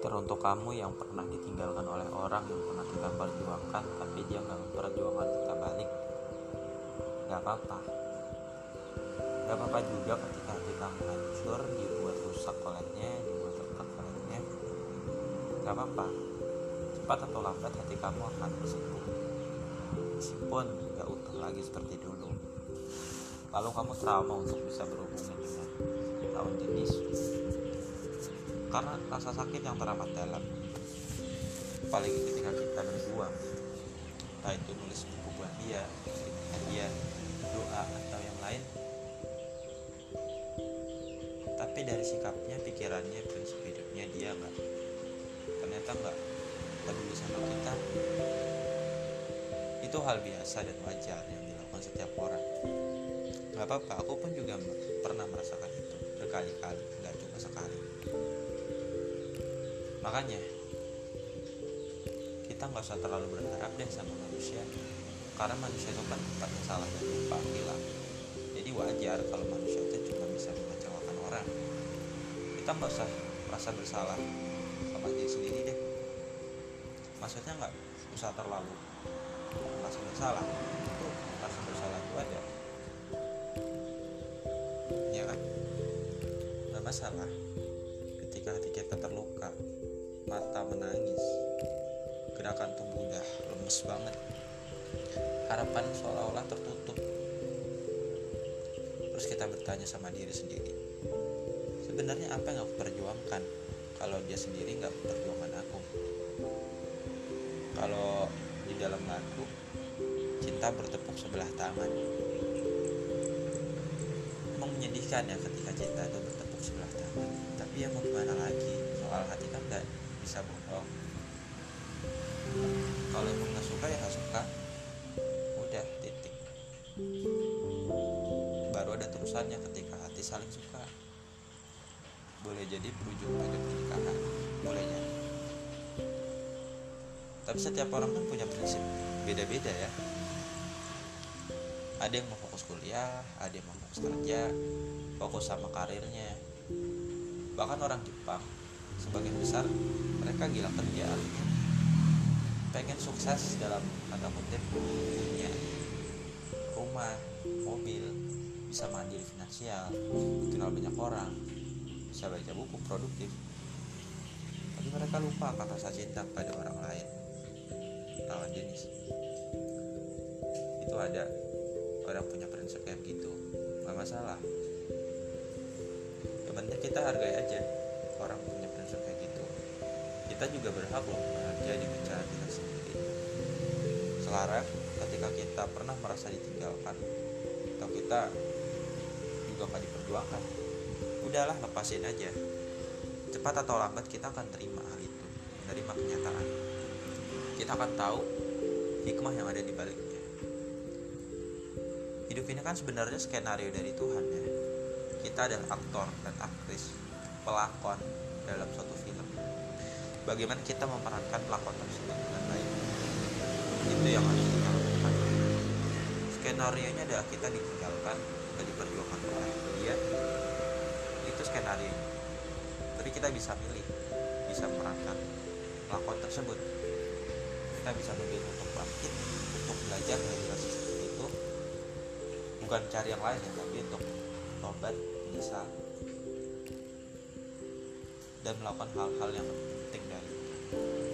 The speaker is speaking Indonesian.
Teruntuk kamu yang pernah ditinggalkan oleh orang yang pernah kita perjuangkan Tapi dia gak memperjuangkan kita balik. Gak apa-apa. Gak apa-apa juga ketika kamu hancur Dibuat rusak olehnya Dibuat retak olehnya. Gak apa-apa. Cepat atau lambat hati kamu akan sembuh Meskipun gak utuh lagi seperti dulu Lalu kamu trauma untuk bisa berhubungan dengan lawan jenis karena rasa sakit yang teramat dalam apalagi ketika kita berjuang entah itu nulis buku dia dia doa atau yang lain tapi dari sikapnya pikirannya prinsip hidupnya dia nggak ternyata nggak peduli sama kita itu hal biasa dan wajar yang dilakukan setiap orang nggak apa-apa aku pun juga pernah merasakan itu berkali-kali nggak cuma sekali. Makanya kita nggak usah terlalu berharap deh sama manusia karena manusia itu kan tempatnya salah dan lupa hilang. Jadi wajar kalau manusia itu cuma bisa mengecewakan orang. Kita nggak usah merasa bersalah sama diri sendiri deh. Maksudnya nggak usah terlalu merasa bersalah masalah ketika hati kita terluka mata menangis gerakan tubuh udah lemes banget? Harapan seolah-olah tertutup. Terus kita bertanya sama diri sendiri sebenarnya apa yang aku perjuangkan kalau dia sendiri nggak perjuangan aku? Kalau di dalam lagu cinta bertepuk sebelah tangan. Menyedihkan ya ketika cinta itu bertepuk sebelah tangan tapi ya mau gimana lagi? Soal hati kan nggak bisa bohong. Kalau emang nggak suka ya nggak suka. Udah titik. Baru ada terusannya ketika hati saling suka. Boleh jadi berujung pada pernikahan. Boleh jadi. Tapi setiap orang kan punya prinsip. Beda-beda ya ada yang mau fokus kuliah ada yang mau fokus kerja fokus sama karirnya. Bahkan orang Jepang sebagian besar mereka gila kerja. Pengen sukses dalam tanda kutip punya rumah mobil bisa mandiri finansial dikenal banyak orang bisa baca buku produktif. Tapi mereka lupa akan rasa cinta pada orang lain. Lawan jenis. Itu ada orang punya prinsip kayak gitu. Nggak masalah. Yang penting kita hargai aja orang punya prinsip kayak gitu. Kita juga berhak loh bahagia dengan cara kita sendiri. Sekarang ketika kita pernah merasa ditinggalkan atau kita juga nggak diperjuangkan udahlah lepasin aja. Cepat atau lambat kita akan terima hal itu menerima kenyataan. Kita akan tahu hikmah yang ada di baliknya hidup ini kan sebenarnya skenario dari Tuhan ya. Kita adalah aktor dan aktris pelakon dalam suatu film. Bagaimana kita memerankan pelakon tersebut dengan baik? Itu yang harus kita lakukan. Skenario nya adalah kita ditinggalkan dan diperjuangkan oleh dia. Itu skenario. Tapi kita bisa milih bisa memerankan pelakon tersebut. Kita bisa memilih untuk bangkit untuk belajar dari kasus bukan cari yang lain ya tapi untuk tobat menyesal dan melakukan hal-hal yang penting dari itu